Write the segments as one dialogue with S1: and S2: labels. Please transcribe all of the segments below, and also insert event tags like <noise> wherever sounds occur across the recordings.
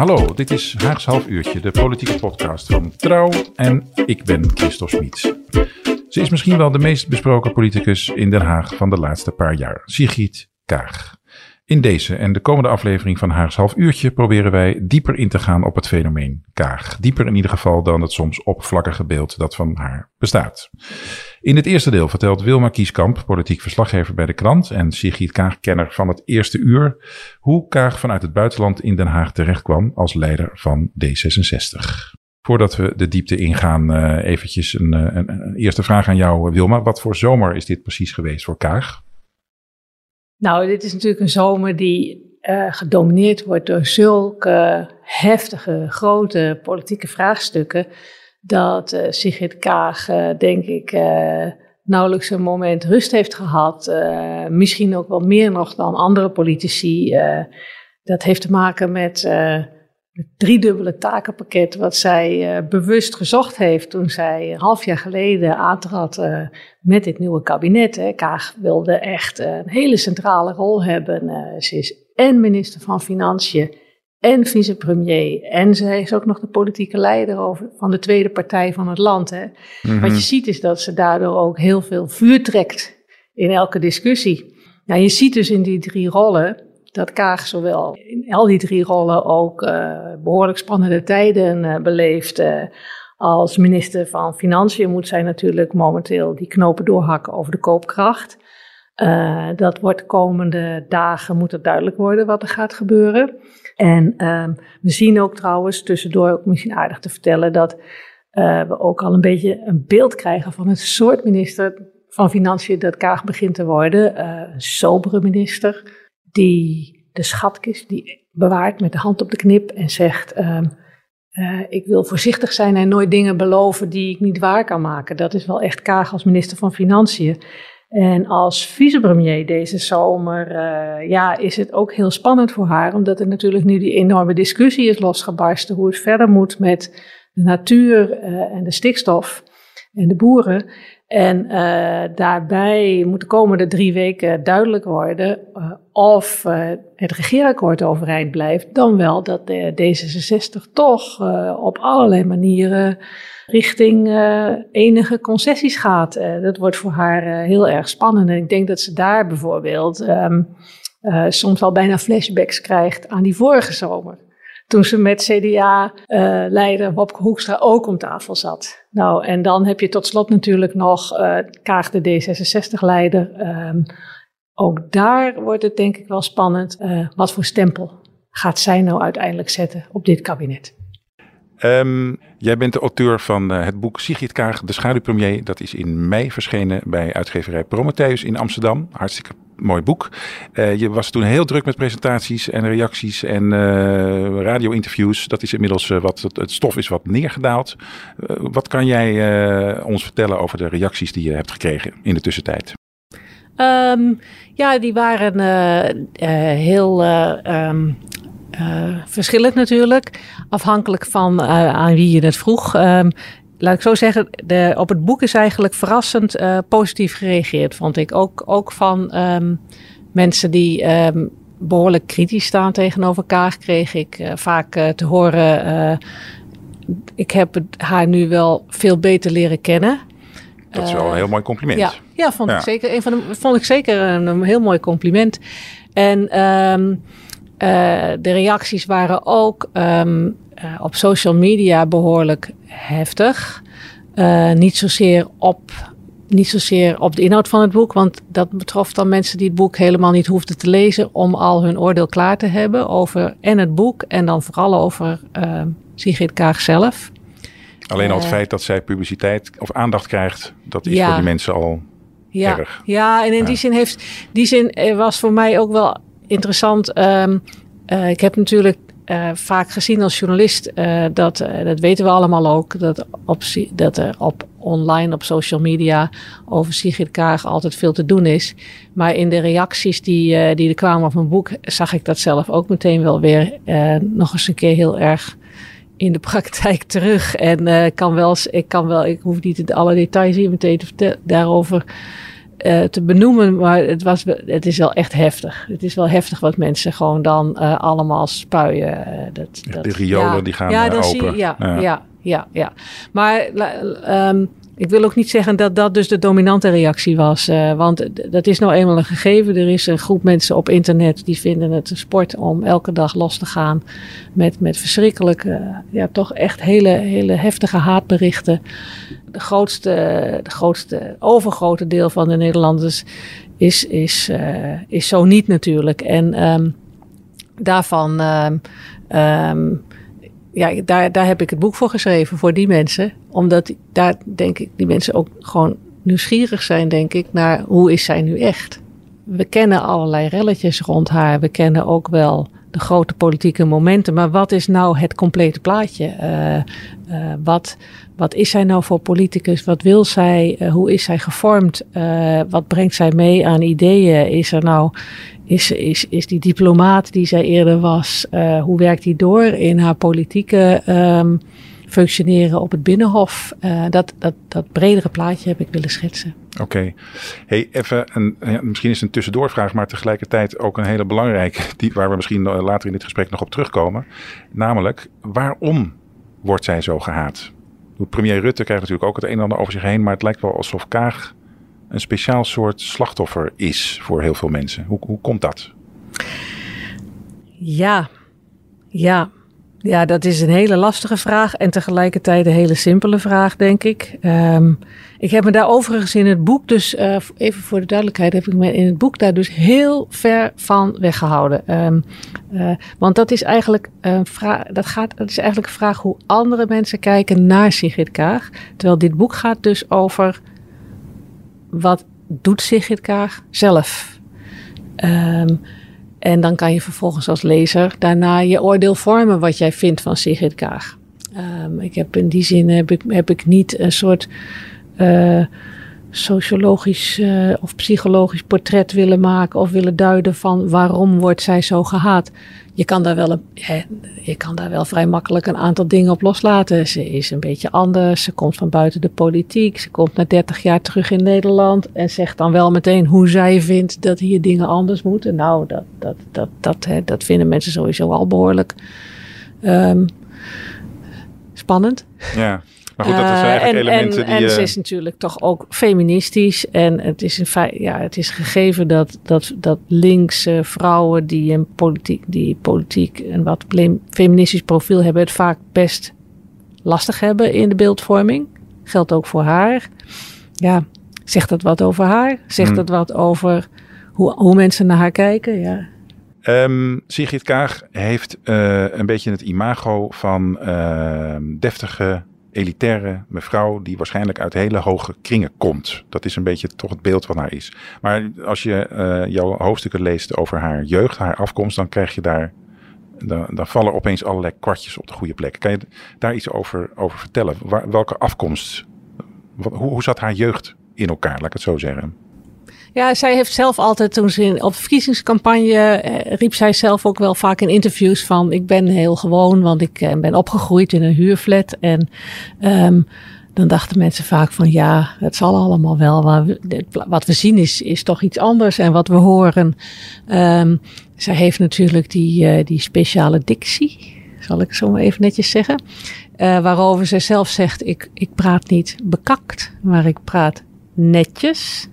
S1: Hallo, dit is Haags Half Uurtje, de politieke podcast van Trouw en ik ben Christophe Smits. Ze is misschien wel de meest besproken politicus in Den Haag van de laatste paar jaar, Sigrid Kaag. In deze en de komende aflevering van Haags Half Uurtje proberen wij dieper in te gaan op het fenomeen Kaag. Dieper in ieder geval dan het soms oppervlakkige beeld dat van haar bestaat. In het eerste deel vertelt Wilma Kieskamp, politiek verslaggever bij de krant en Sigrid Kaag, kenner van het eerste uur, hoe Kaag vanuit het buitenland in Den Haag terechtkwam als leider van D66. Voordat we de diepte ingaan, uh, eventjes een, een, een, eerste vraag aan jou, Wilma. Wat voor zomer is dit precies geweest voor Kaag?
S2: Nou, dit is natuurlijk een zomer die uh, gedomineerd wordt door zulke heftige, grote politieke vraagstukken dat uh, Sigrid Kaag, uh, denk ik, nauwelijks een moment rust heeft gehad. misschien ook wel meer nog dan andere politici. dat heeft te maken met het driedubbele takenpakket wat zij bewust gezocht heeft toen zij een half jaar geleden aantrad met dit nieuwe kabinet. Hè. Kaag wilde echt een hele centrale rol hebben. ze is en minister van Financiën en vicepremier. En zij is ook nog de politieke leider over, van de tweede partij van het land. Hè.
S1: Mhm.
S2: Wat je ziet is dat ze daardoor ook heel veel vuur trekt in elke discussie. Nou, je ziet dus in die drie rollen dat Kaag zowel in al die drie rollen ook uh, behoorlijk spannende tijden uh, beleeft. Uh, als minister van Financiën moet zij natuurlijk momenteel die knopen doorhakken over de koopkracht. Dat wordt de komende dagen, moet het duidelijk worden wat er gaat gebeuren. En uh, we zien ook trouwens, tussendoor ook misschien aardig te vertellen, dat we ook al een beetje een beeld krijgen van het soort minister van Financiën dat Kaag begint te worden. Een sobere minister die de schatkist die bewaart met de hand op de knip en zegt... Uh, ik wil voorzichtig zijn en nooit dingen beloven die ik niet waar kan maken. Dat is wel echt Kaag als minister van Financiën. En als vicepremier deze zomer, uh, ja, is het ook heel spannend voor haar, omdat er natuurlijk nu die enorme discussie is losgebarsten hoe het verder moet met de natuur uh, en de stikstof en de boeren. En uh, daarbij moet de komende drie weken duidelijk worden of het regeerakkoord overeind blijft, dan wel dat de D66 toch op allerlei manieren richting enige concessies gaat. Dat wordt voor haar heel erg spannend. En ik denk dat ze daar bijvoorbeeld um, soms al bijna flashbacks krijgt aan die vorige zomer. Toen ze met CDA-leider Wopke Hoekstra ook om tafel zat. Nou, en dan heb je tot slot natuurlijk nog Kaag de D66-leider. Um, ook daar wordt het denk ik wel spannend. wat voor stempel gaat zij nou uiteindelijk zetten op dit kabinet?
S1: Um, jij bent de auteur van uh, het boek Sigrid Kaag, de schaduwpremier. Dat is in mei verschenen bij uitgeverij Prometheus in Amsterdam. Hartstikke mooi boek. Uh, je was toen heel druk met presentaties en reacties en uh, radio-interviews. Dat is inmiddels wat het, stof is wat neergedaald. wat kan jij ons vertellen over de reacties die je hebt gekregen in de tussentijd?
S2: Um, ja, die waren heel uh, verschillend natuurlijk, afhankelijk van uh, aan wie je het vroeg. Um, laat ik zo zeggen, de, op het boek is eigenlijk verrassend uh, positief gereageerd, vond ik. Ook, ook van um, mensen die um, behoorlijk kritisch staan tegenover Kaag, kreeg ik vaak te horen. ik heb haar nu wel veel beter leren kennen.
S1: Dat is wel een heel mooi compliment.
S2: Ja, ja, vond, ja. Ik zeker, een van de, vond ik zeker een, een heel mooi compliment. En um, uh, de reacties waren ook um, uh, op social media behoorlijk heftig. Uh, niet, zozeer op, niet zozeer op de inhoud van het boek, want dat betrof dan mensen die het boek helemaal niet hoefden te lezen om al hun oordeel klaar te hebben over en het boek en dan vooral over Sigrid Kaag zelf.
S1: Alleen al het feit dat zij publiciteit of aandacht krijgt, dat is ja. voor die mensen al
S2: ja,
S1: erg.
S2: Ja, en in
S1: Ja.
S2: die zin heeft die zin eh, was voor mij ook wel interessant. Ehm, eh, ik heb natuurlijk eh, vaak gezien als journalist eh, dat, dat weten we allemaal ook, dat, op, dat er op online, op social media over Sigrid Kaag altijd veel te doen is. Maar in de reacties die, die er kwamen op mijn boek, zag ik dat zelf ook meteen wel weer nog eens een keer heel erg in de praktijk <laughs> terug. En kan wel, ik kan wel, ik hoef niet alle details hier meteen te vertellen, daarover eh, te benoemen, maar het, was, het is wel echt heftig. Het is wel heftig wat mensen gewoon dan eh, allemaal spuien. eh, dat,
S1: Ja,
S2: dat,
S1: de riolen die gaan,
S2: ja, Zie,
S1: open.
S2: je- ja,
S1: Ja.
S2: ja. Ja, ja, Maar ehm, ik wil ook niet zeggen dat dat dus de dominante reactie was. want dat is nou eenmaal een gegeven. Er is een groep mensen op internet die vinden het een sport om elke dag los te gaan. Met, met verschrikkelijke, ja, toch echt hele, hele heftige haatberichten. De grootste, de grootste, overgrote deel van de Nederlanders is, is, eh, is zo niet natuurlijk. En ehm, daarvan, ehm, ehm, ja, daar, daar heb ik het boek voor geschreven, voor die mensen. Omdat daar denk ik, die mensen ook gewoon nieuwsgierig zijn, denk ik, naar hoe is zij nu echt. We kennen allerlei relletjes rond haar. We kennen ook wel de grote politieke momenten. Maar wat is nou het complete plaatje? Eh, eh, wat, wat is zij nou voor politicus? Wat wil zij? Eh, hoe is zij gevormd? Wat brengt zij mee aan ideeën? Is er nou is, is, is die diplomaat die zij eerder was, hoe werkt die door in haar politieke ehm, functioneren op het Binnenhof? Eh, dat, dat, dat bredere plaatje heb ik willen schetsen.
S1: Oké. Hey, even een, ja, misschien is het een tussendoorvraag, maar tegelijkertijd ook een hele belangrijke, die, waar we misschien eh, later in dit gesprek nog op terugkomen. Namelijk, waarom wordt zij zo gehaat? Premier Rutte krijgt natuurlijk ook het een en ander over zich heen, maar het lijkt wel alsof Kaag een speciaal soort slachtoffer is voor heel veel mensen. Hoe, hoe komt dat?
S2: Ja, ja. Ja, dat is een hele lastige vraag en tegelijkertijd een hele simpele vraag, denk ik. Ehm, ik heb me daar overigens in het boek, dus eh, even voor de duidelijkheid, heb ik me in het boek daar dus heel ver van weggehouden. Ehm, eh, want dat is eigenlijk een vraag, dat gaat, dat is eigenlijk een vraag hoe andere mensen kijken naar Sigrid Kaag. Terwijl dit boek gaat dus over wat doet Sigrid Kaag zelf. Ehm, en dan kan je vervolgens als lezer daarna je oordeel vormen wat jij vindt van Sigrid Kaag. Ehm, ik heb in die zin heb ik, heb ik niet een soort eh, sociologisch eh, of psychologisch portret willen maken of willen duiden van waarom wordt zij zo gehaat. Je kan daar wel, je kan daar wel vrij makkelijk een aantal dingen op loslaten. Ze is een beetje anders, ze komt van buiten de politiek, ze komt na 30 jaar terug in Nederland en zegt dan wel meteen hoe zij vindt dat hier dingen anders moeten. Nou, dat, dat, dat, dat, hè, dat vinden mensen sowieso al behoorlijk ehm, spannend.
S1: Ja, maar goed, dat zijn
S2: Eh,
S1: eigenlijk
S2: en,
S1: elementen
S2: en,
S1: die...
S2: En
S1: eh,
S2: ze is natuurlijk toch ook feministisch. En het is, in feite, ja, het is gegeven dat, dat, dat linkse vrouwen die een politiek, die politiek een wat feministisch profiel hebben, het vaak best lastig hebben in de beeldvorming. Geldt ook voor haar. Ja, zegt dat wat over haar? Zegt
S1: Hmm.
S2: dat wat over hoe, hoe mensen naar haar kijken? Ja.
S1: Ehm, Sigrid Kaag heeft eh, een beetje het imago van ehm, deftige, elitaire mevrouw die waarschijnlijk uit hele hoge kringen komt. Dat is een beetje toch het beeld van haar is. Maar als je eh, jouw hoofdstukken leest over haar jeugd, haar afkomst, dan krijg je daar, dan, vallen opeens allerlei kwartjes op de goede plek. Kan je daar iets over, over vertellen? Waar, welke afkomst, hoe, hoe zat haar jeugd in elkaar, laat ik het zo zeggen?
S2: Ja, zij heeft zelf altijd toen ze in, op verkiezingscampagne eh, riep zij zelf ook wel vaak in interviews van ik ben heel gewoon, want ik eh, ben opgegroeid in een huurflat. En ehm, dan dachten mensen vaak van ja, het zal allemaal wel, maar wat we zien is, is toch iets anders en wat we horen. Ehm, zij heeft natuurlijk die, eh, die speciale dictie, zal ik zo maar even netjes zeggen. waarover zij zelf zegt, ik, ik praat niet bekakt, maar ik praat netjes.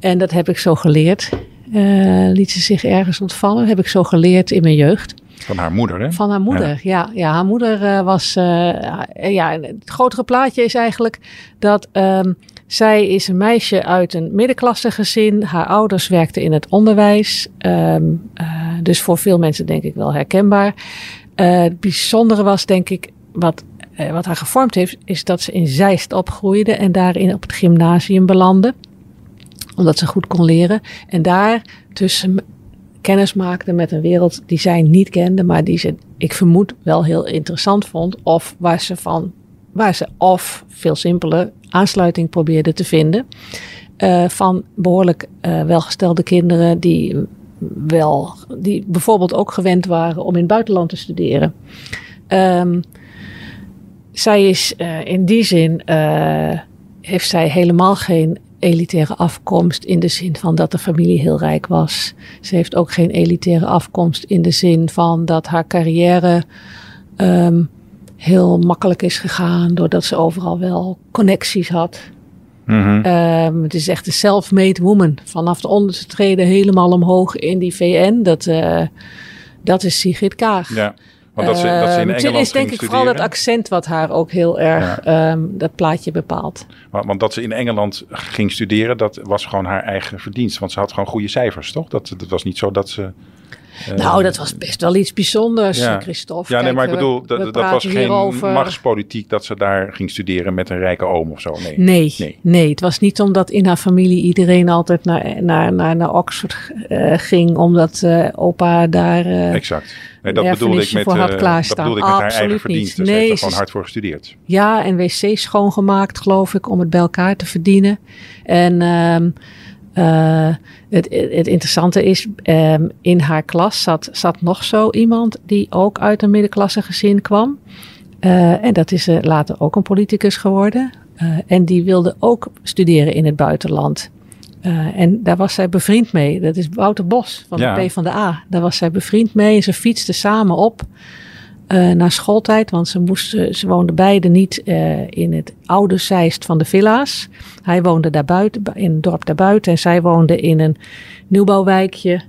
S2: En dat heb ik zo geleerd. Eh, liet ze zich ergens ontvallen. Heb ik zo geleerd in mijn jeugd.
S1: Van haar moeder, hè?
S2: Van haar moeder. Ja, ja, haar moeder eh, was. eh, ja, het grotere plaatje is eigenlijk dat ehm, zij is een meisje uit een middenklasse gezin. Haar ouders werkten in het onderwijs. Ehm, eh, dus voor veel mensen denk ik wel herkenbaar. Het bijzondere was denk ik wat, eh, wat haar gevormd heeft, is dat ze in Zeist opgroeide en daarin op het gymnasium belandde. omdat ze goed kon leren. En daar tussen kennis maakte met een wereld die zij niet kende, maar die ze, ik vermoed, wel heel interessant vond. Of waar ze van, waar ze of veel simpeler aansluiting probeerde te vinden. Uh, van behoorlijk uh, welgestelde kinderen die wel, die bijvoorbeeld ook gewend waren om in het buitenland te studeren. Um, zij is uh, in die zin, heeft zij helemaal geen elitaire afkomst in de zin van dat de familie heel rijk was. Ze heeft ook geen elitaire afkomst in de zin van dat haar carrière um, heel makkelijk is gegaan doordat ze overal wel connecties had. Mm -hmm. um, het is echt een self-made woman. Vanaf de onderste treden helemaal omhoog in die VN. Dat, uh, dat is Sigrid Kaag.
S1: Ja. Want dat ze, dat ze in
S2: uh,
S1: Engeland
S2: is denk ik vooral dat accent wat haar ook heel erg ja. um, dat plaatje bepaalt.
S1: Maar, want dat ze in Engeland ging studeren, dat was gewoon haar eigen verdienst. Want ze had gewoon goede cijfers, toch? Dat, dat was niet zo dat ze...
S2: Uh, nou, dat was best wel iets bijzonders, ja. Christophe.
S1: Ja, nee, maar ik bedoel, we, dat, dat was geen over... machtspolitiek dat ze daar ging studeren met een rijke oom of zo. Nee.
S2: Nee, nee. nee. het was niet omdat in haar familie iedereen altijd naar, naar, naar, naar Oxford uh, ging, omdat uh, opa daar...
S1: exact. Nee, dat bedoelde ik met,
S2: voor had
S1: uh,
S2: klaarstaan.
S1: dat bedoelde ik met haar eigen verdiensten. Nee, ze heeft er gewoon hard voor gestudeerd.
S2: Ja, en wc schoongemaakt, geloof ik, om het bij elkaar te verdienen. En um, uh, het, het, interessante is, um, in haar klas zat, zat nog zo iemand die ook uit een middenklasse gezin kwam. Uh, en dat is uh, later ook een politicus geworden. en die wilde ook studeren in het buitenland. Uh, en daar was zij bevriend mee. Dat is Wouter Bos van ja. de P van de A. Daar was zij bevriend mee. En ze fietsten samen op uh, naar schooltijd. Want ze, moesten, ze woonden beide niet uh, in het oude Zeist van de villa's. Hij woonde daar buiten, in het dorp daarbuiten. En zij woonde in een nieuwbouwwijkje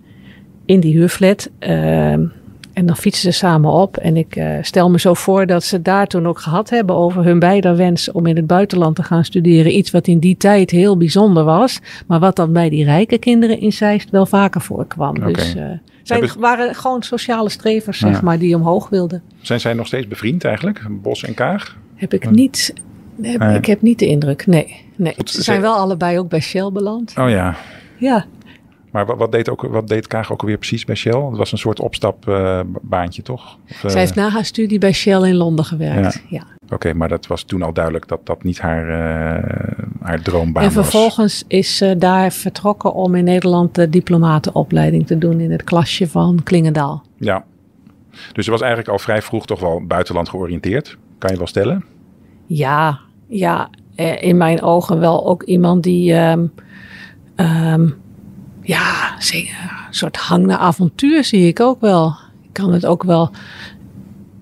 S2: in die huurflat. En dan fietsen ze samen op. En ik uh, stel me zo voor dat ze daar toen ook gehad hebben over hun beide wens om in het buitenland te gaan studeren. Iets wat in die tijd heel bijzonder was. Maar wat dan bij die rijke kinderen in Zeist wel vaker voorkwam. Okay. Dus uh, zij waren gewoon sociale strevers, zeg maar, die omhoog wilden.
S1: Zijn zij nog steeds bevriend eigenlijk? Bos en Kaag?
S2: Heb ik niet. Heb, nee. Ik heb niet de indruk. Nee. nee. Goed, ze zijn wel allebei ook bij Shell beland.
S1: Oh ja.
S2: Ja.
S1: Maar wat, wat, deed, ook, wat deed Kaag ook alweer precies bij Shell? Het was een soort opstapbaantje, uh, toch?
S2: Of. Zij heeft na haar studie bij Shell in Londen gewerkt. Ja. ja.
S1: Oké, okay, maar dat was toen al duidelijk dat dat niet haar, uh, haar droombaan was.
S2: En vervolgens was. is ze daar vertrokken om in Nederland de diplomatenopleiding te doen in het klasje van Klingendaal.
S1: Ja, dus ze was eigenlijk al vrij vroeg toch wel buitenland georiënteerd, kan je wel stellen?
S2: Ja, ja. In mijn ogen wel ook iemand die... Um, um, ja, een soort hang naar avontuur zie ik ook wel. Ik kan het ook wel.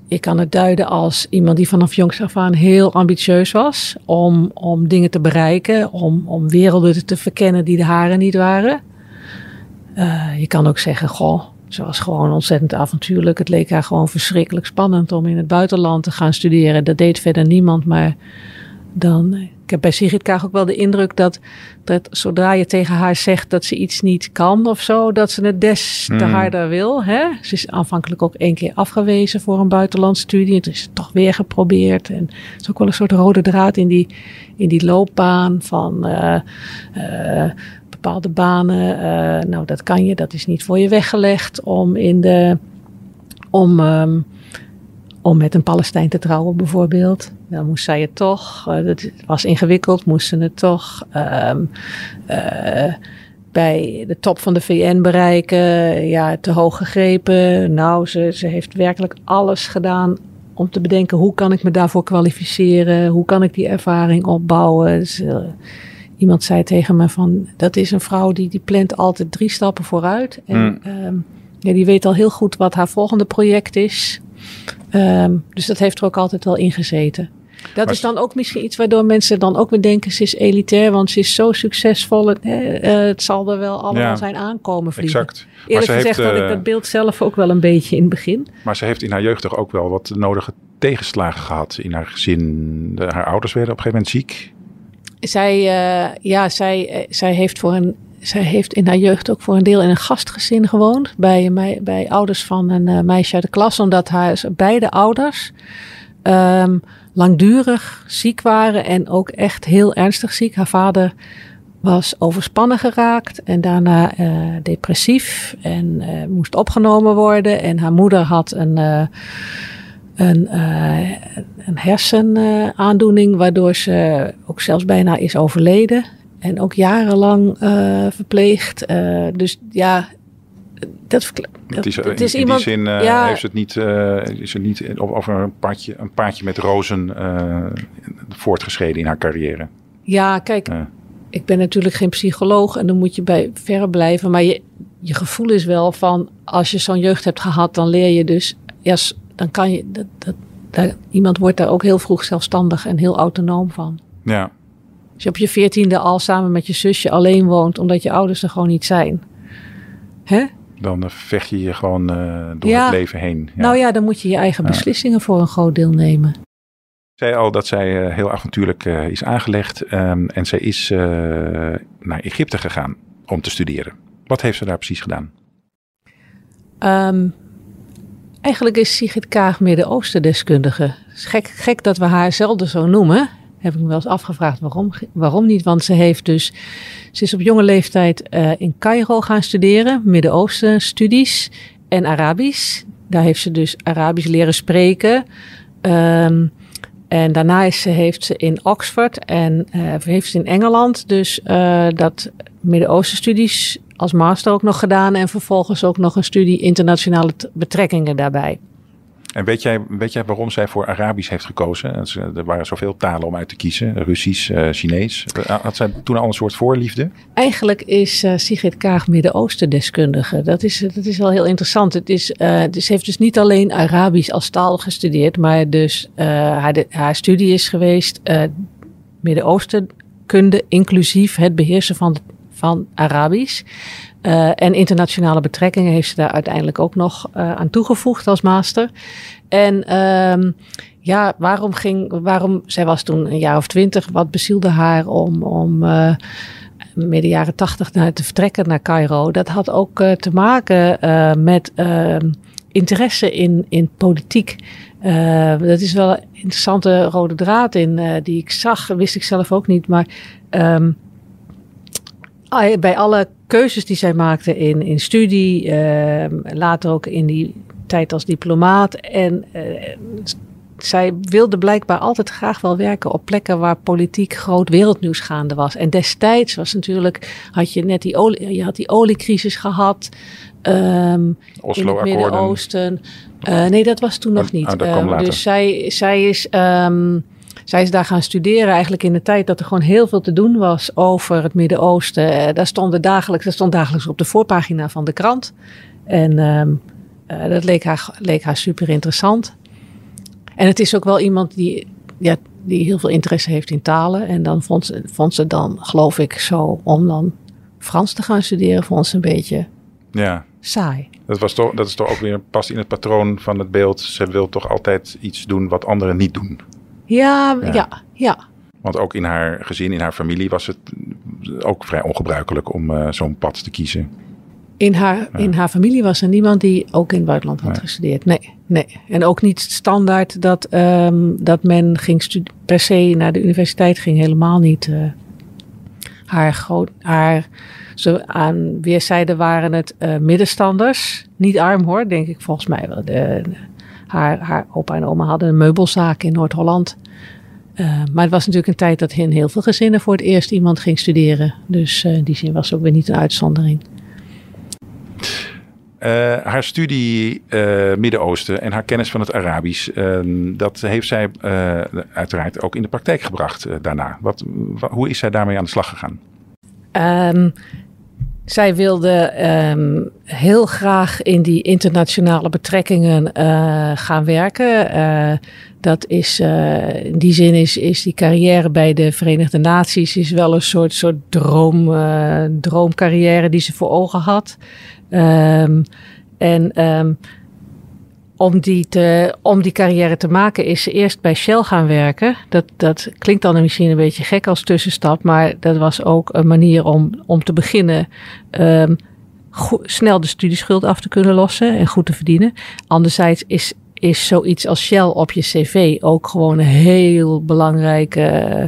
S2: Ik kan het duiden als iemand die vanaf jongs af aan heel ambitieus was om, om dingen te bereiken, om, om werelden te verkennen die de haren niet waren. Uh, je kan ook zeggen, goh, ze was gewoon ontzettend avontuurlijk. Het leek haar gewoon verschrikkelijk spannend om in het buitenland te gaan studeren. Dat deed verder niemand, maar dan ik heb bij Sigrid Kaag ook wel de indruk dat, dat zodra je tegen haar zegt dat ze iets niet kan of zo, dat ze het des te mm. harder wil. Hè? Ze is aanvankelijk ook één keer afgewezen voor een buitenlandstudie. Het is toch weer geprobeerd. En het is ook wel een soort rode draad in die, in die loopbaan van uh, uh, bepaalde banen. Uh, nou, dat kan je, dat is niet voor je weggelegd om in de. om. Um, om met een Palestijn te trouwen bijvoorbeeld. Dan moest zij het toch. Uh, het was ingewikkeld, moesten het toch. Um, uh, bij de top van de VN bereiken. Ja, te hoog gegrepen. Nou, ze, ze heeft werkelijk alles gedaan om te bedenken hoe kan ik me daarvoor kwalificeren. Hoe kan ik die ervaring opbouwen. Dus, uh, iemand zei tegen me van, dat is een vrouw die, die plant altijd drie stappen vooruit. En mm. um, ja, die weet al heel goed wat haar volgende project is. Um, dus dat heeft er ook altijd wel in gezeten. Dat maar is dan ook misschien iets waardoor mensen dan ook weer denken: ze is elitair, want ze is zo succesvol. Het, uh, het zal er wel allemaal ja, zijn aankomen vliegen.
S1: Exact.
S2: Eerlijk gezegd
S1: heeft,
S2: had ik dat beeld zelf ook wel een beetje in het begin.
S1: Maar ze heeft in haar jeugd toch ook wel wat nodige tegenslagen gehad in haar gezin. Haar ouders werden op een gegeven moment ziek.
S2: Zij, uh, ja, zij, zij heeft voor een zij heeft in haar jeugd ook voor een deel in een gastgezin gewoond. Bij, bij ouders van een uh, meisje uit de klas. Omdat haar beide ouders um, langdurig ziek waren. En ook echt heel ernstig ziek. Haar vader was overspannen geraakt en daarna uh, depressief en uh, moest opgenomen worden. En haar moeder had een, uh, een, een hersenaandoening, waardoor ze ook zelfs bijna is overleden. En ook jarenlang verpleegd. dus ja, dat,
S1: het is, is in, iemand, die zin uh, ja, heeft het niet, is het niet over een paardje, een paardje met rozen voortgeschreden in haar carrière.
S2: Ja, kijk, ik ben natuurlijk geen psycholoog en dan moet je bij ver blijven. Maar je, je gevoel is wel van, als je zo'n jeugd hebt gehad, dan leer je dus, ja, dan kan je, dat, dat, dat, iemand wordt daar ook heel vroeg zelfstandig en heel autonoom van.
S1: Ja.
S2: Als je op je veertiende al samen met je zusje alleen woont, omdat je ouders er gewoon niet zijn. Hè?
S1: Dan vecht je je gewoon uh, door het leven heen.
S2: Ja. Nou ja, dan moet je je eigen beslissingen voor een groot deel nemen
S1: zei al dat zij uh, heel avontuurlijk uh, is aangelegd um, en zij is uh, naar Egypte gegaan om te studeren. Wat heeft ze daar precies gedaan?
S2: Um, eigenlijk is Sigrid Kaag Midden-Oosten deskundige. Gek, gek dat we haar zelden zo noemen. Heb ik me wel eens afgevraagd waarom, waarom niet. Want ze heeft dus, ze is op jonge leeftijd in Cairo gaan studeren, Midden-Oosten studies en Arabisch. Daar heeft ze dus Arabisch leren spreken. Um, en daarna is ze, heeft ze in Oxford en uh, heeft ze in Engeland dus uh, dat Midden-Oosten studies als master ook nog gedaan. En vervolgens ook nog een studie internationale betrekkingen daarbij.
S1: En weet jij, weet jij waarom zij voor Arabisch heeft gekozen? Er waren zoveel talen om uit te kiezen. Russisch, uh, Chinees. Had zij toen al een soort voorliefde?
S2: Eigenlijk is Sigrid Kaag Midden-Oosten deskundige. Dat is, dat is wel heel interessant. Het is, dus ze heeft dus niet alleen Arabisch als taal gestudeerd. Maar dus haar, haar studie is geweest Midden-Oosten kunde. Inclusief het beheersen van, van Arabisch. Uh, en internationale betrekkingen heeft ze daar uiteindelijk ook nog uh, aan toegevoegd als master. En um, ja, waarom ging, waarom, zij was toen een jaar of twintig, wat bezielde haar om, om uh, midden jaren tachtig naar te vertrekken naar Cairo? Dat had ook te maken met ehm, interesse in, in politiek. dat is wel een interessante rode draad in die ik zag, wist ik zelf ook niet, maar um, bij alle keuzes die zij maakte in, in studie, uh, later ook in die tijd als diplomaat. En uh, zij wilde blijkbaar altijd graag wel werken op plekken waar politiek groot wereldnieuws gaande was. En destijds was natuurlijk, had je net die, olie, je had die oliecrisis gehad. Um, in het Midden-Oosten. Uh, nee, dat was toen nog oh, niet.
S1: Oh, um,
S2: dus zij, zij is. Um, zij is daar gaan studeren eigenlijk in de tijd dat er gewoon heel veel te doen was over het Midden-Oosten. Eh, daar, stond dagelijks, dat stond dagelijks op de voorpagina van de krant. En um, uh, dat leek haar, leek haar super interessant. En het is ook wel iemand die, ja, die heel veel interesse heeft in talen. En dan vond ze, vond ze dan, geloof ik, zo om dan Frans te gaan studeren, vond ze een beetje
S1: ja.
S2: saai.
S1: Dat, was toch, dat is toch ook weer past in het patroon van het beeld. Ze wil toch altijd iets doen wat anderen niet doen.
S2: Ja, ja, ja.
S1: Want ook in haar gezin, in haar familie was het ook vrij ongebruikelijk om uh, zo'n pad te kiezen.
S2: In haar, in haar familie was er niemand die ook in het buitenland had gestudeerd. Nee, nee. En ook niet standaard dat, um, dat men ging per se naar de universiteit ging. Helemaal niet. Uh, haar, groot, haar zo aan weerszijden waren het uh, middenstanders. Niet arm hoor, denk ik volgens mij wel. De, haar, haar opa en oma hadden een meubelzaak in Noord-Holland. Uh, maar het was natuurlijk een tijd dat in heel veel gezinnen voor het eerst iemand ging studeren. Dus uh, in die zin was ook weer niet een uitzondering.
S1: Uh, haar studie Midden-Oosten en haar kennis van het Arabisch, ehm, dat heeft zij uiteraard ook in de praktijk gebracht daarna. Wat, hoe is zij daarmee aan de slag gegaan?
S2: Um, zij wilde um, heel graag in die internationale betrekkingen uh, gaan werken. Uh, dat is, uh, in die zin is, is die carrière bij de Verenigde Naties is wel een soort, soort droom, droomcarrière die ze voor ogen had. Um, en um, om die, te, om die carrière te maken is ze eerst bij Shell gaan werken. Dat, dat klinkt dan misschien een beetje gek als tussenstap, maar dat was ook een manier om, om te beginnen um, snel de studieschuld af te kunnen lossen en goed te verdienen. Anderzijds is, is zoiets als Shell op je cv ook gewoon een heel belangrijk uh,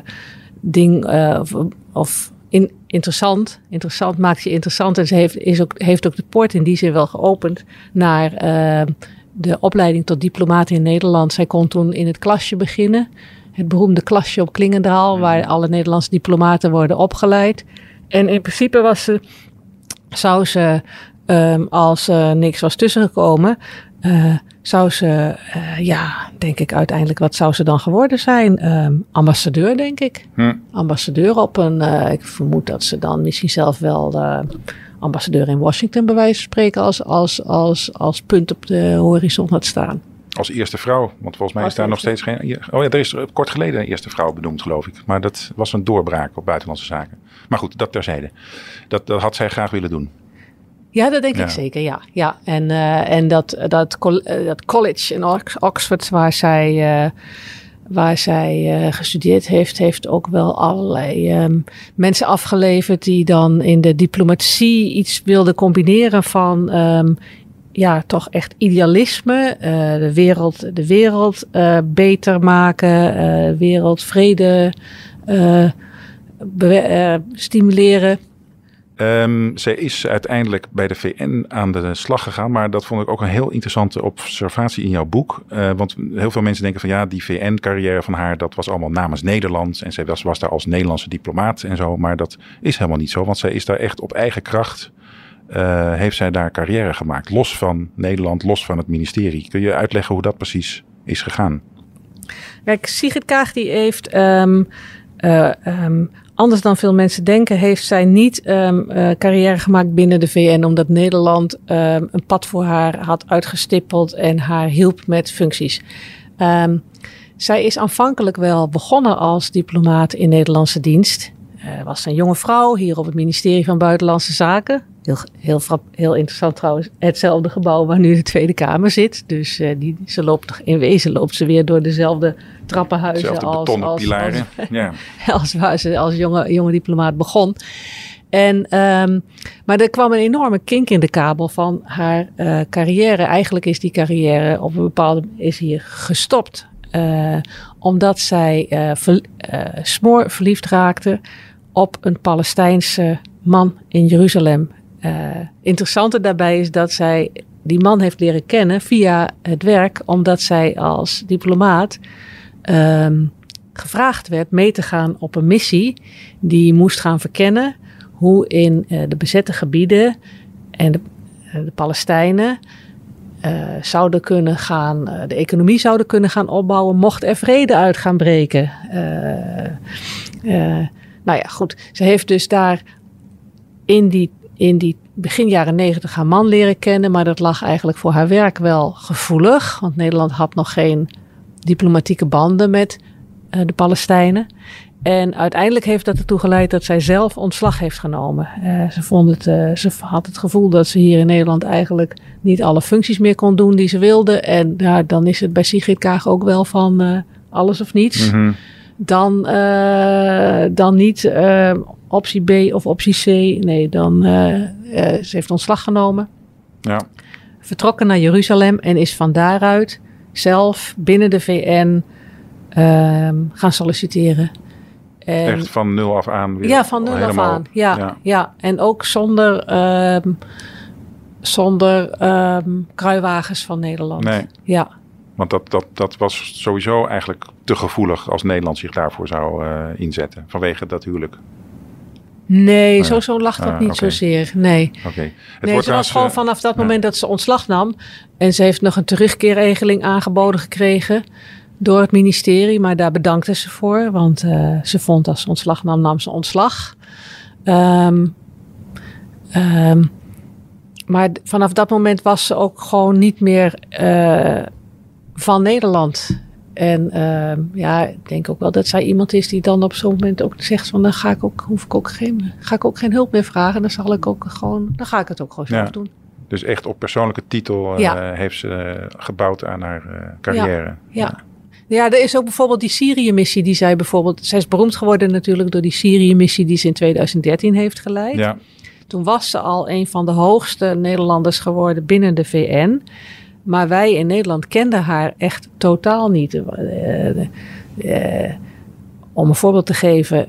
S2: ding uh, of, of in, interessant. Interessant maakt je interessant. En ze heeft, is ook, heeft ook de poort in die zin wel geopend naar uh, de opleiding tot diplomaat in Nederland. Zij kon toen in het klasje beginnen. Het beroemde klasje op Klingendaal, waar alle Nederlandse diplomaten worden opgeleid. En in principe was ze, zou ze, um, als er niks was tussengekomen, uh, zou ze, uh, ja, denk ik uiteindelijk, wat zou ze dan geworden zijn? Um, ambassadeur, denk ik. Hm. Ambassadeur op een, uh, ik vermoed dat ze dan misschien zelf wel ambassadeur in Washington bij wijze van spreken als, als, als, als punt op de horizon had staan.
S1: Als eerste vrouw, want volgens mij is daar nog steeds geen. Oh ja, er is kort geleden een eerste vrouw benoemd, geloof ik. Maar dat was een doorbraak op buitenlandse zaken. Maar goed, dat terzijde. Dat, dat had zij graag willen doen.
S2: Ja, dat denk ik zeker, ja. ja. En, uh, en dat, dat, dat college in Oxford, waar zij, uh, waar zij uh, gestudeerd heeft, heeft ook wel allerlei um, mensen afgeleverd die dan in de diplomatie iets wilden combineren van um, ja, toch echt idealisme, de wereld, de wereld beter maken, de wereld vrede stimuleren.
S1: Um, zij is uiteindelijk bij de VN aan de slag gegaan. Maar dat vond ik ook een heel interessante observatie in jouw boek. Uh, want heel veel mensen denken van ja, die VN-carrière van haar, dat was allemaal namens Nederland. En zij was, daar als Nederlandse diplomaat en zo. Maar dat is helemaal niet zo. Want zij is daar echt op eigen kracht. Uh, heeft zij daar carrière gemaakt. Los van Nederland, los van het ministerie. Kun je uitleggen hoe dat precies is gegaan?
S2: Kijk, Sigrid Kaag die heeft um, uh, um, anders dan veel mensen denken, heeft zij niet um, uh, carrière gemaakt binnen de VN, omdat Nederland um, een pad voor haar had uitgestippeld en haar hielp met functies. Um, zij is aanvankelijk wel begonnen als diplomaat in Nederlandse dienst. Uh, was een jonge vrouw hier op het ministerie van Buitenlandse Zaken. Heel, heel, heel interessant trouwens, hetzelfde gebouw waar nu de Tweede Kamer zit. Dus uh, die, ze loopt in wezen loopt ze weer door dezelfde trappenhuizen
S1: als, als,
S2: pilaren.
S1: Als, ja. <laughs>
S2: als waar ze als jonge, jonge diplomaat begon. En, um, maar er kwam een enorme kink in de kabel van haar uh, carrière. Eigenlijk is die carrière op een bepaalde is hier gestopt. Uh, omdat zij uh, ver, smoor verliefd raakte op een Palestijnse man in Jeruzalem. Uh, interessante daarbij is dat zij die man heeft leren kennen via het werk, omdat zij als diplomaat um, gevraagd werd mee te gaan op een missie die moest gaan verkennen hoe in uh, de bezette gebieden en de, uh, de Palestijnen zouden kunnen gaan, de economie zouden kunnen gaan opbouwen, mocht er vrede uit gaan breken. Nou ja, goed. Ze heeft dus daar in die in die begin jaren negentig haar man leren kennen. Maar dat lag eigenlijk voor haar werk wel gevoelig. Want Nederland had nog geen diplomatieke banden met uh, de Palestijnen. En uiteindelijk heeft dat ertoe geleid dat zij zelf ontslag heeft genomen. Uh, ze, vond het, uh, ze had het gevoel dat ze hier in Nederland eigenlijk niet alle functies meer kon doen die ze wilde. En ja, dan is het bij Sigrid Kaag ook wel van alles of niets. -hmm. Dan, dan niet optie B of optie C. Nee, dan uh, ze heeft ontslag genomen.
S1: Ja.
S2: Vertrokken naar Jeruzalem en is van daaruit zelf binnen de VN uh, gaan solliciteren.
S1: En, Echt van nul af aan? Weer
S2: ja, van nul helemaal, af aan. Ja, ja, ja. En ook zonder, ehm, zonder ehm, kruiwagens van Nederland.
S1: Nee.
S2: Ja.
S1: Want dat, dat, dat was sowieso eigenlijk te gevoelig als Nederland zich daarvoor zou uh, inzetten. Vanwege dat huwelijk.
S2: Nee, uh, zo, zo lag dat uh, niet okay. zozeer. Nee.
S1: Okay.
S2: Het nee, ze was gewoon uh, vanaf dat moment dat ze ontslag nam. En ze heeft nog een terugkeerregeling aangeboden gekregen door het ministerie. Maar daar bedankte ze voor. Want uh, ze vond als ze ontslag nam, nam ze ontslag. Um, um, maar vanaf dat moment was ze ook gewoon niet meer van Nederland. En uh, ja, ik denk ook wel dat zij iemand is die dan op zo'n moment ook zegt van dan ga ik ook, hoef ik ook geen, ga ik ook geen hulp meer vragen. Dan zal ik ook gewoon, dan ga ik het ook gewoon zelf
S1: ja.
S2: doen.
S1: Dus echt op persoonlijke titel uh, ja. heeft ze uh, gebouwd aan haar uh, carrière.
S2: Ja. ja. Ja, er is ook bijvoorbeeld die Syrië-missie die zij bijvoorbeeld... Zij is beroemd geworden natuurlijk door die Syrië-missie die ze in 2013 heeft geleid.
S1: Ja.
S2: Toen was ze al een van de hoogste Nederlanders geworden binnen de VN. Maar wij in Nederland kenden haar echt totaal niet. Uh, uh, om een voorbeeld te geven.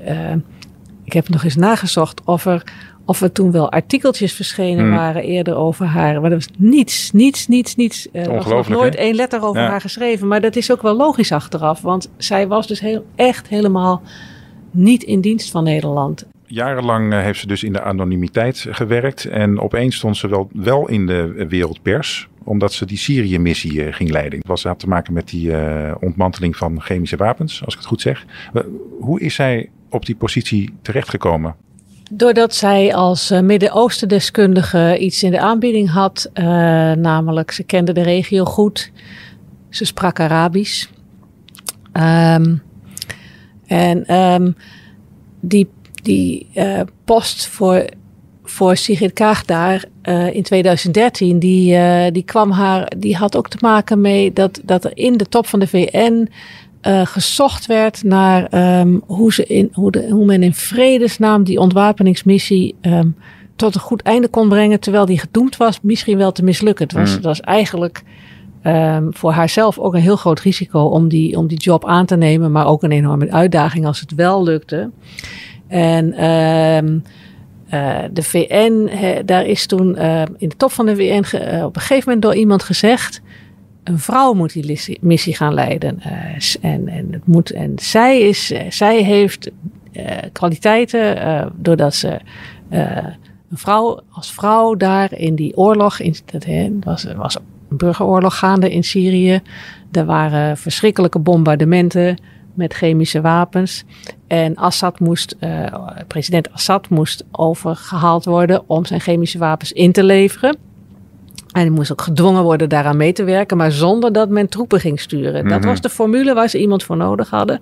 S2: ik heb nog eens nagezocht of er, of er toen wel artikeltjes verschenen
S1: Hmm.
S2: waren eerder over haar. Maar er was niets, niets, niets, niets. Er was nog nooit
S1: hè?
S2: één letter over
S1: Ja.
S2: haar geschreven. Maar dat is ook wel logisch achteraf. Want zij was dus heel, echt helemaal niet in dienst van Nederland.
S1: Jarenlang eh, heeft ze dus in de anonimiteit gewerkt. En opeens stond ze wel, wel in de wereldpers. Omdat ze die Syrië-missie eh, ging leiden. Het was, had te maken met die eh, ontmanteling van chemische wapens, als ik het goed zeg. Hoe is zij op die positie terechtgekomen?
S2: Doordat zij als eh, Midden-Oosten deskundige iets in de aanbieding had, eh, namelijk ze kende de regio goed, ze sprak Arabisch. Ehm, en ehm, die, die post voor, voor Sigrid Kaag daar eh, in 2013, die, eh, die kwam haar, die had ook te maken mee dat, dat er in de top van de VN eh, gezocht werd naar ehm, hoe, ze in, hoe, de, hoe men in vredesnaam die ontwapeningsmissie ehm, tot een goed einde kon brengen, terwijl die gedoemd was misschien wel te mislukken. Het was,
S1: Mm.
S2: het was eigenlijk ehm, voor haarzelf ook een heel groot risico om die, om die job aan te nemen, maar ook een enorme uitdaging als het wel lukte. En eh, de VN, daar is toen eh, in de top van de VN eh, op een gegeven moment door iemand gezegd: een vrouw moet die missie gaan leiden. En, en, het moet, en zij, is, zij heeft kwaliteiten doordat ze een vrouw als vrouw daar in die oorlog, in, dat was, was een burgeroorlog gaande in Syrië. Er waren verschrikkelijke bombardementen met chemische wapens. En Assad moest, eh, president Assad moest overgehaald worden om zijn chemische wapens in te leveren. En hij moest ook gedwongen worden daaraan mee te werken, maar zonder dat men troepen ging sturen. Dat
S1: Mhm.
S2: was de formule waar ze iemand voor nodig hadden.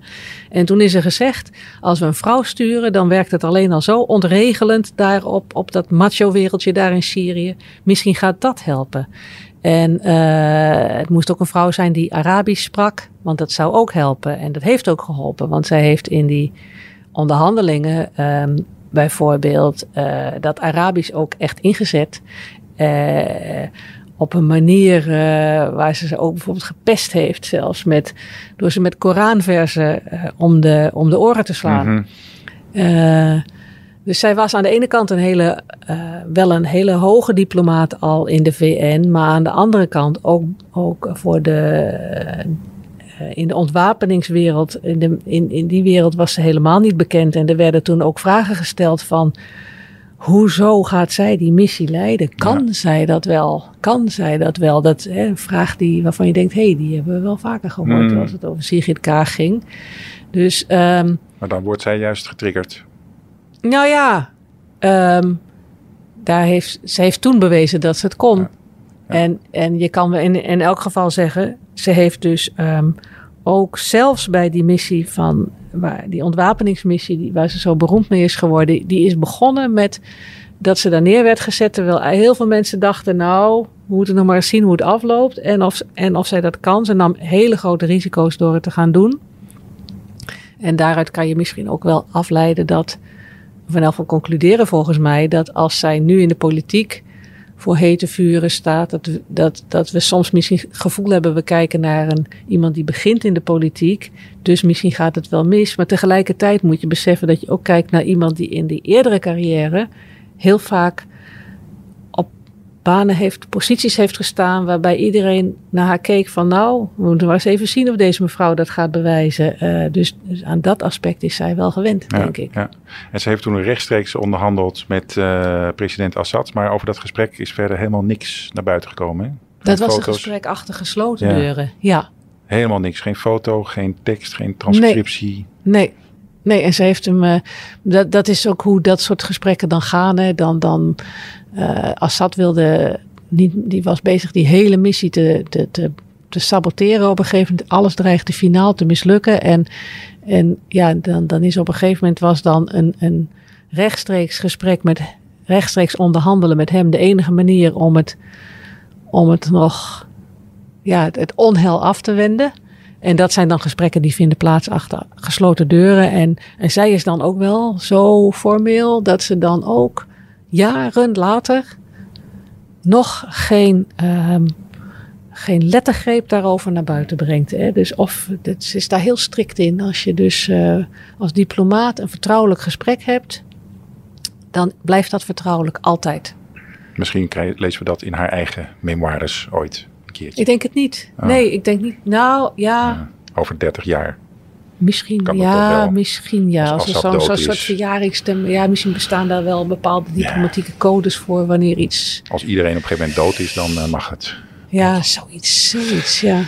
S2: En toen is er gezegd, als we een vrouw sturen, dan werkt het alleen al zo ontregelend daar op, dat macho-wereldje daar in Syrië. Misschien gaat dat helpen. En eh, het moest ook een vrouw zijn die Arabisch sprak, want dat zou ook helpen. En dat heeft ook geholpen, want zij heeft in die onderhandelingen ehm, bijvoorbeeld eh, dat Arabisch ook echt ingezet. eh, op een manier waar ze ze ook bijvoorbeeld gepest heeft, zelfs met, door ze met Koranversen om, de, om de oren te slaan. Eh, dus zij was aan de ene kant een hele, eh, wel een hele hoge diplomaat al in de VN, maar aan de andere kant ook, ook voor de, eh, in de ontwapeningswereld, in, de, in, in die wereld was ze helemaal niet bekend. En er werden toen ook vragen gesteld van, hoezo gaat zij die missie leiden? Kan zij dat wel? Kan zij dat wel? Dat hè, een vraag die, waarvan je denkt, hé, hey, die hebben we wel vaker gehoord
S1: Hmm.
S2: als het over Sigrid Kaag ging. Dus... ehm,
S1: Maar dan wordt zij juist getriggerd.
S2: Nou ja, ehm, daar heeft, ze heeft toen bewezen dat ze het kon.
S1: Ja. Ja.
S2: En, en je kan in, in elk geval zeggen, ze heeft dus ehm, ook zelfs bij die missie van, waar, die ontwapeningsmissie die, waar ze zo beroemd mee is geworden, die is begonnen met dat ze daar neer werd gezet. Terwijl heel veel mensen dachten, nou, we moeten nog maar eens zien hoe het afloopt en of, en of zij dat kan. Ze nam hele grote risico's door het te gaan doen. En daaruit kan je misschien ook wel afleiden dat, elk geval concluderen volgens mij, dat als zij nu in de politiek voor hete vuren staat, dat, dat, dat we soms misschien het gevoel hebben, we kijken naar een, iemand die begint in de politiek, dus misschien gaat het wel mis. Maar tegelijkertijd moet je beseffen dat je ook kijkt naar iemand die in die eerdere carrière heel vaak banen heeft, posities heeft gestaan, waarbij iedereen naar haar keek van nou, we moeten maar eens even zien of deze mevrouw dat gaat bewijzen. Eh, dus, dus aan dat aspect is zij wel gewend,
S1: Ja,
S2: denk ik.
S1: Ja. En ze heeft toen rechtstreeks onderhandeld met eh, president Assad. Maar over dat gesprek is verder helemaal niks naar buiten gekomen. Hè?
S2: Dat was een gesprek achter gesloten
S1: Ja.
S2: deuren. Ja,
S1: Helemaal niks. Geen foto, geen tekst, geen transcriptie.
S2: nee. Nee, en ze heeft hem. eh, dat, dat is ook hoe dat soort gesprekken dan gaan. Hè. Dan, dan eh, Assad wilde. Niet, die was bezig die hele missie te, te, te, te saboteren op een gegeven moment. Alles dreigde finaal te mislukken. En, en ja, dan, dan is op een gegeven moment was dan een, een rechtstreeks gesprek met rechtstreeks onderhandelen met hem de enige manier om het, om het nog ja, het onheil af te wenden. En dat zijn dan gesprekken die vinden plaats achter gesloten deuren. En, en zij is dan ook wel zo formeel dat ze dan ook jaren later nog geen ehm, geen lettergreep daarover naar buiten brengt. Hè. Dus of het is daar heel strikt in. Als je dus uh, als diplomaat een vertrouwelijk gesprek hebt, dan blijft dat vertrouwelijk altijd.
S1: Misschien lezen we dat in haar eigen memoires ooit keertje.
S2: Ik denk het niet. Oh. Nee, ik denk niet. Nou ja. ja
S1: over 30 jaar.
S2: Misschien, ja, misschien ja. Als, als, zo'n zo soort verjaringsstem. Ja, misschien bestaan daar wel bepaalde diplomatieke codes voor wanneer iets.
S1: Als iedereen op een gegeven moment dood is, dan uh, mag het.
S2: Ja, zoiets, zoiets, ja.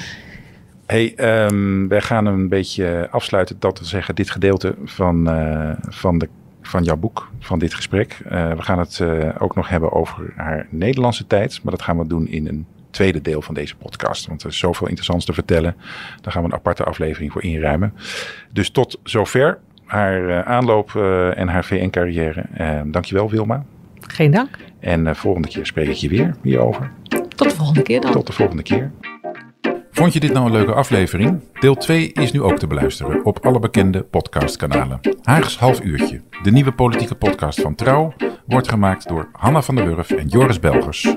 S1: Hey, um, wij gaan een beetje afsluiten. Dat te zeggen, dit gedeelte van, uh, van, de, van jouw boek, van dit gesprek. Uh, we gaan het ook nog hebben over haar Nederlandse tijd. Maar dat gaan we doen in een tweede deel van deze podcast. Want er is zoveel interessants te vertellen. Daar gaan we een aparte aflevering voor inruimen. Dus tot zover haar uh, aanloop uh, en haar VN-carrière. Uh, dankjewel Wilma.
S2: Geen dank.
S1: En volgende keer spreek ik je weer hierover.
S2: Tot de volgende keer dan.
S1: Tot de volgende keer. Vond je dit nou een leuke aflevering? Deel 2 is nu ook te beluisteren op alle bekende podcastkanalen. Haags Half Uurtje, de nieuwe politieke podcast van Trouw, wordt gemaakt door Hanna van der Wurf en Joris Belgers.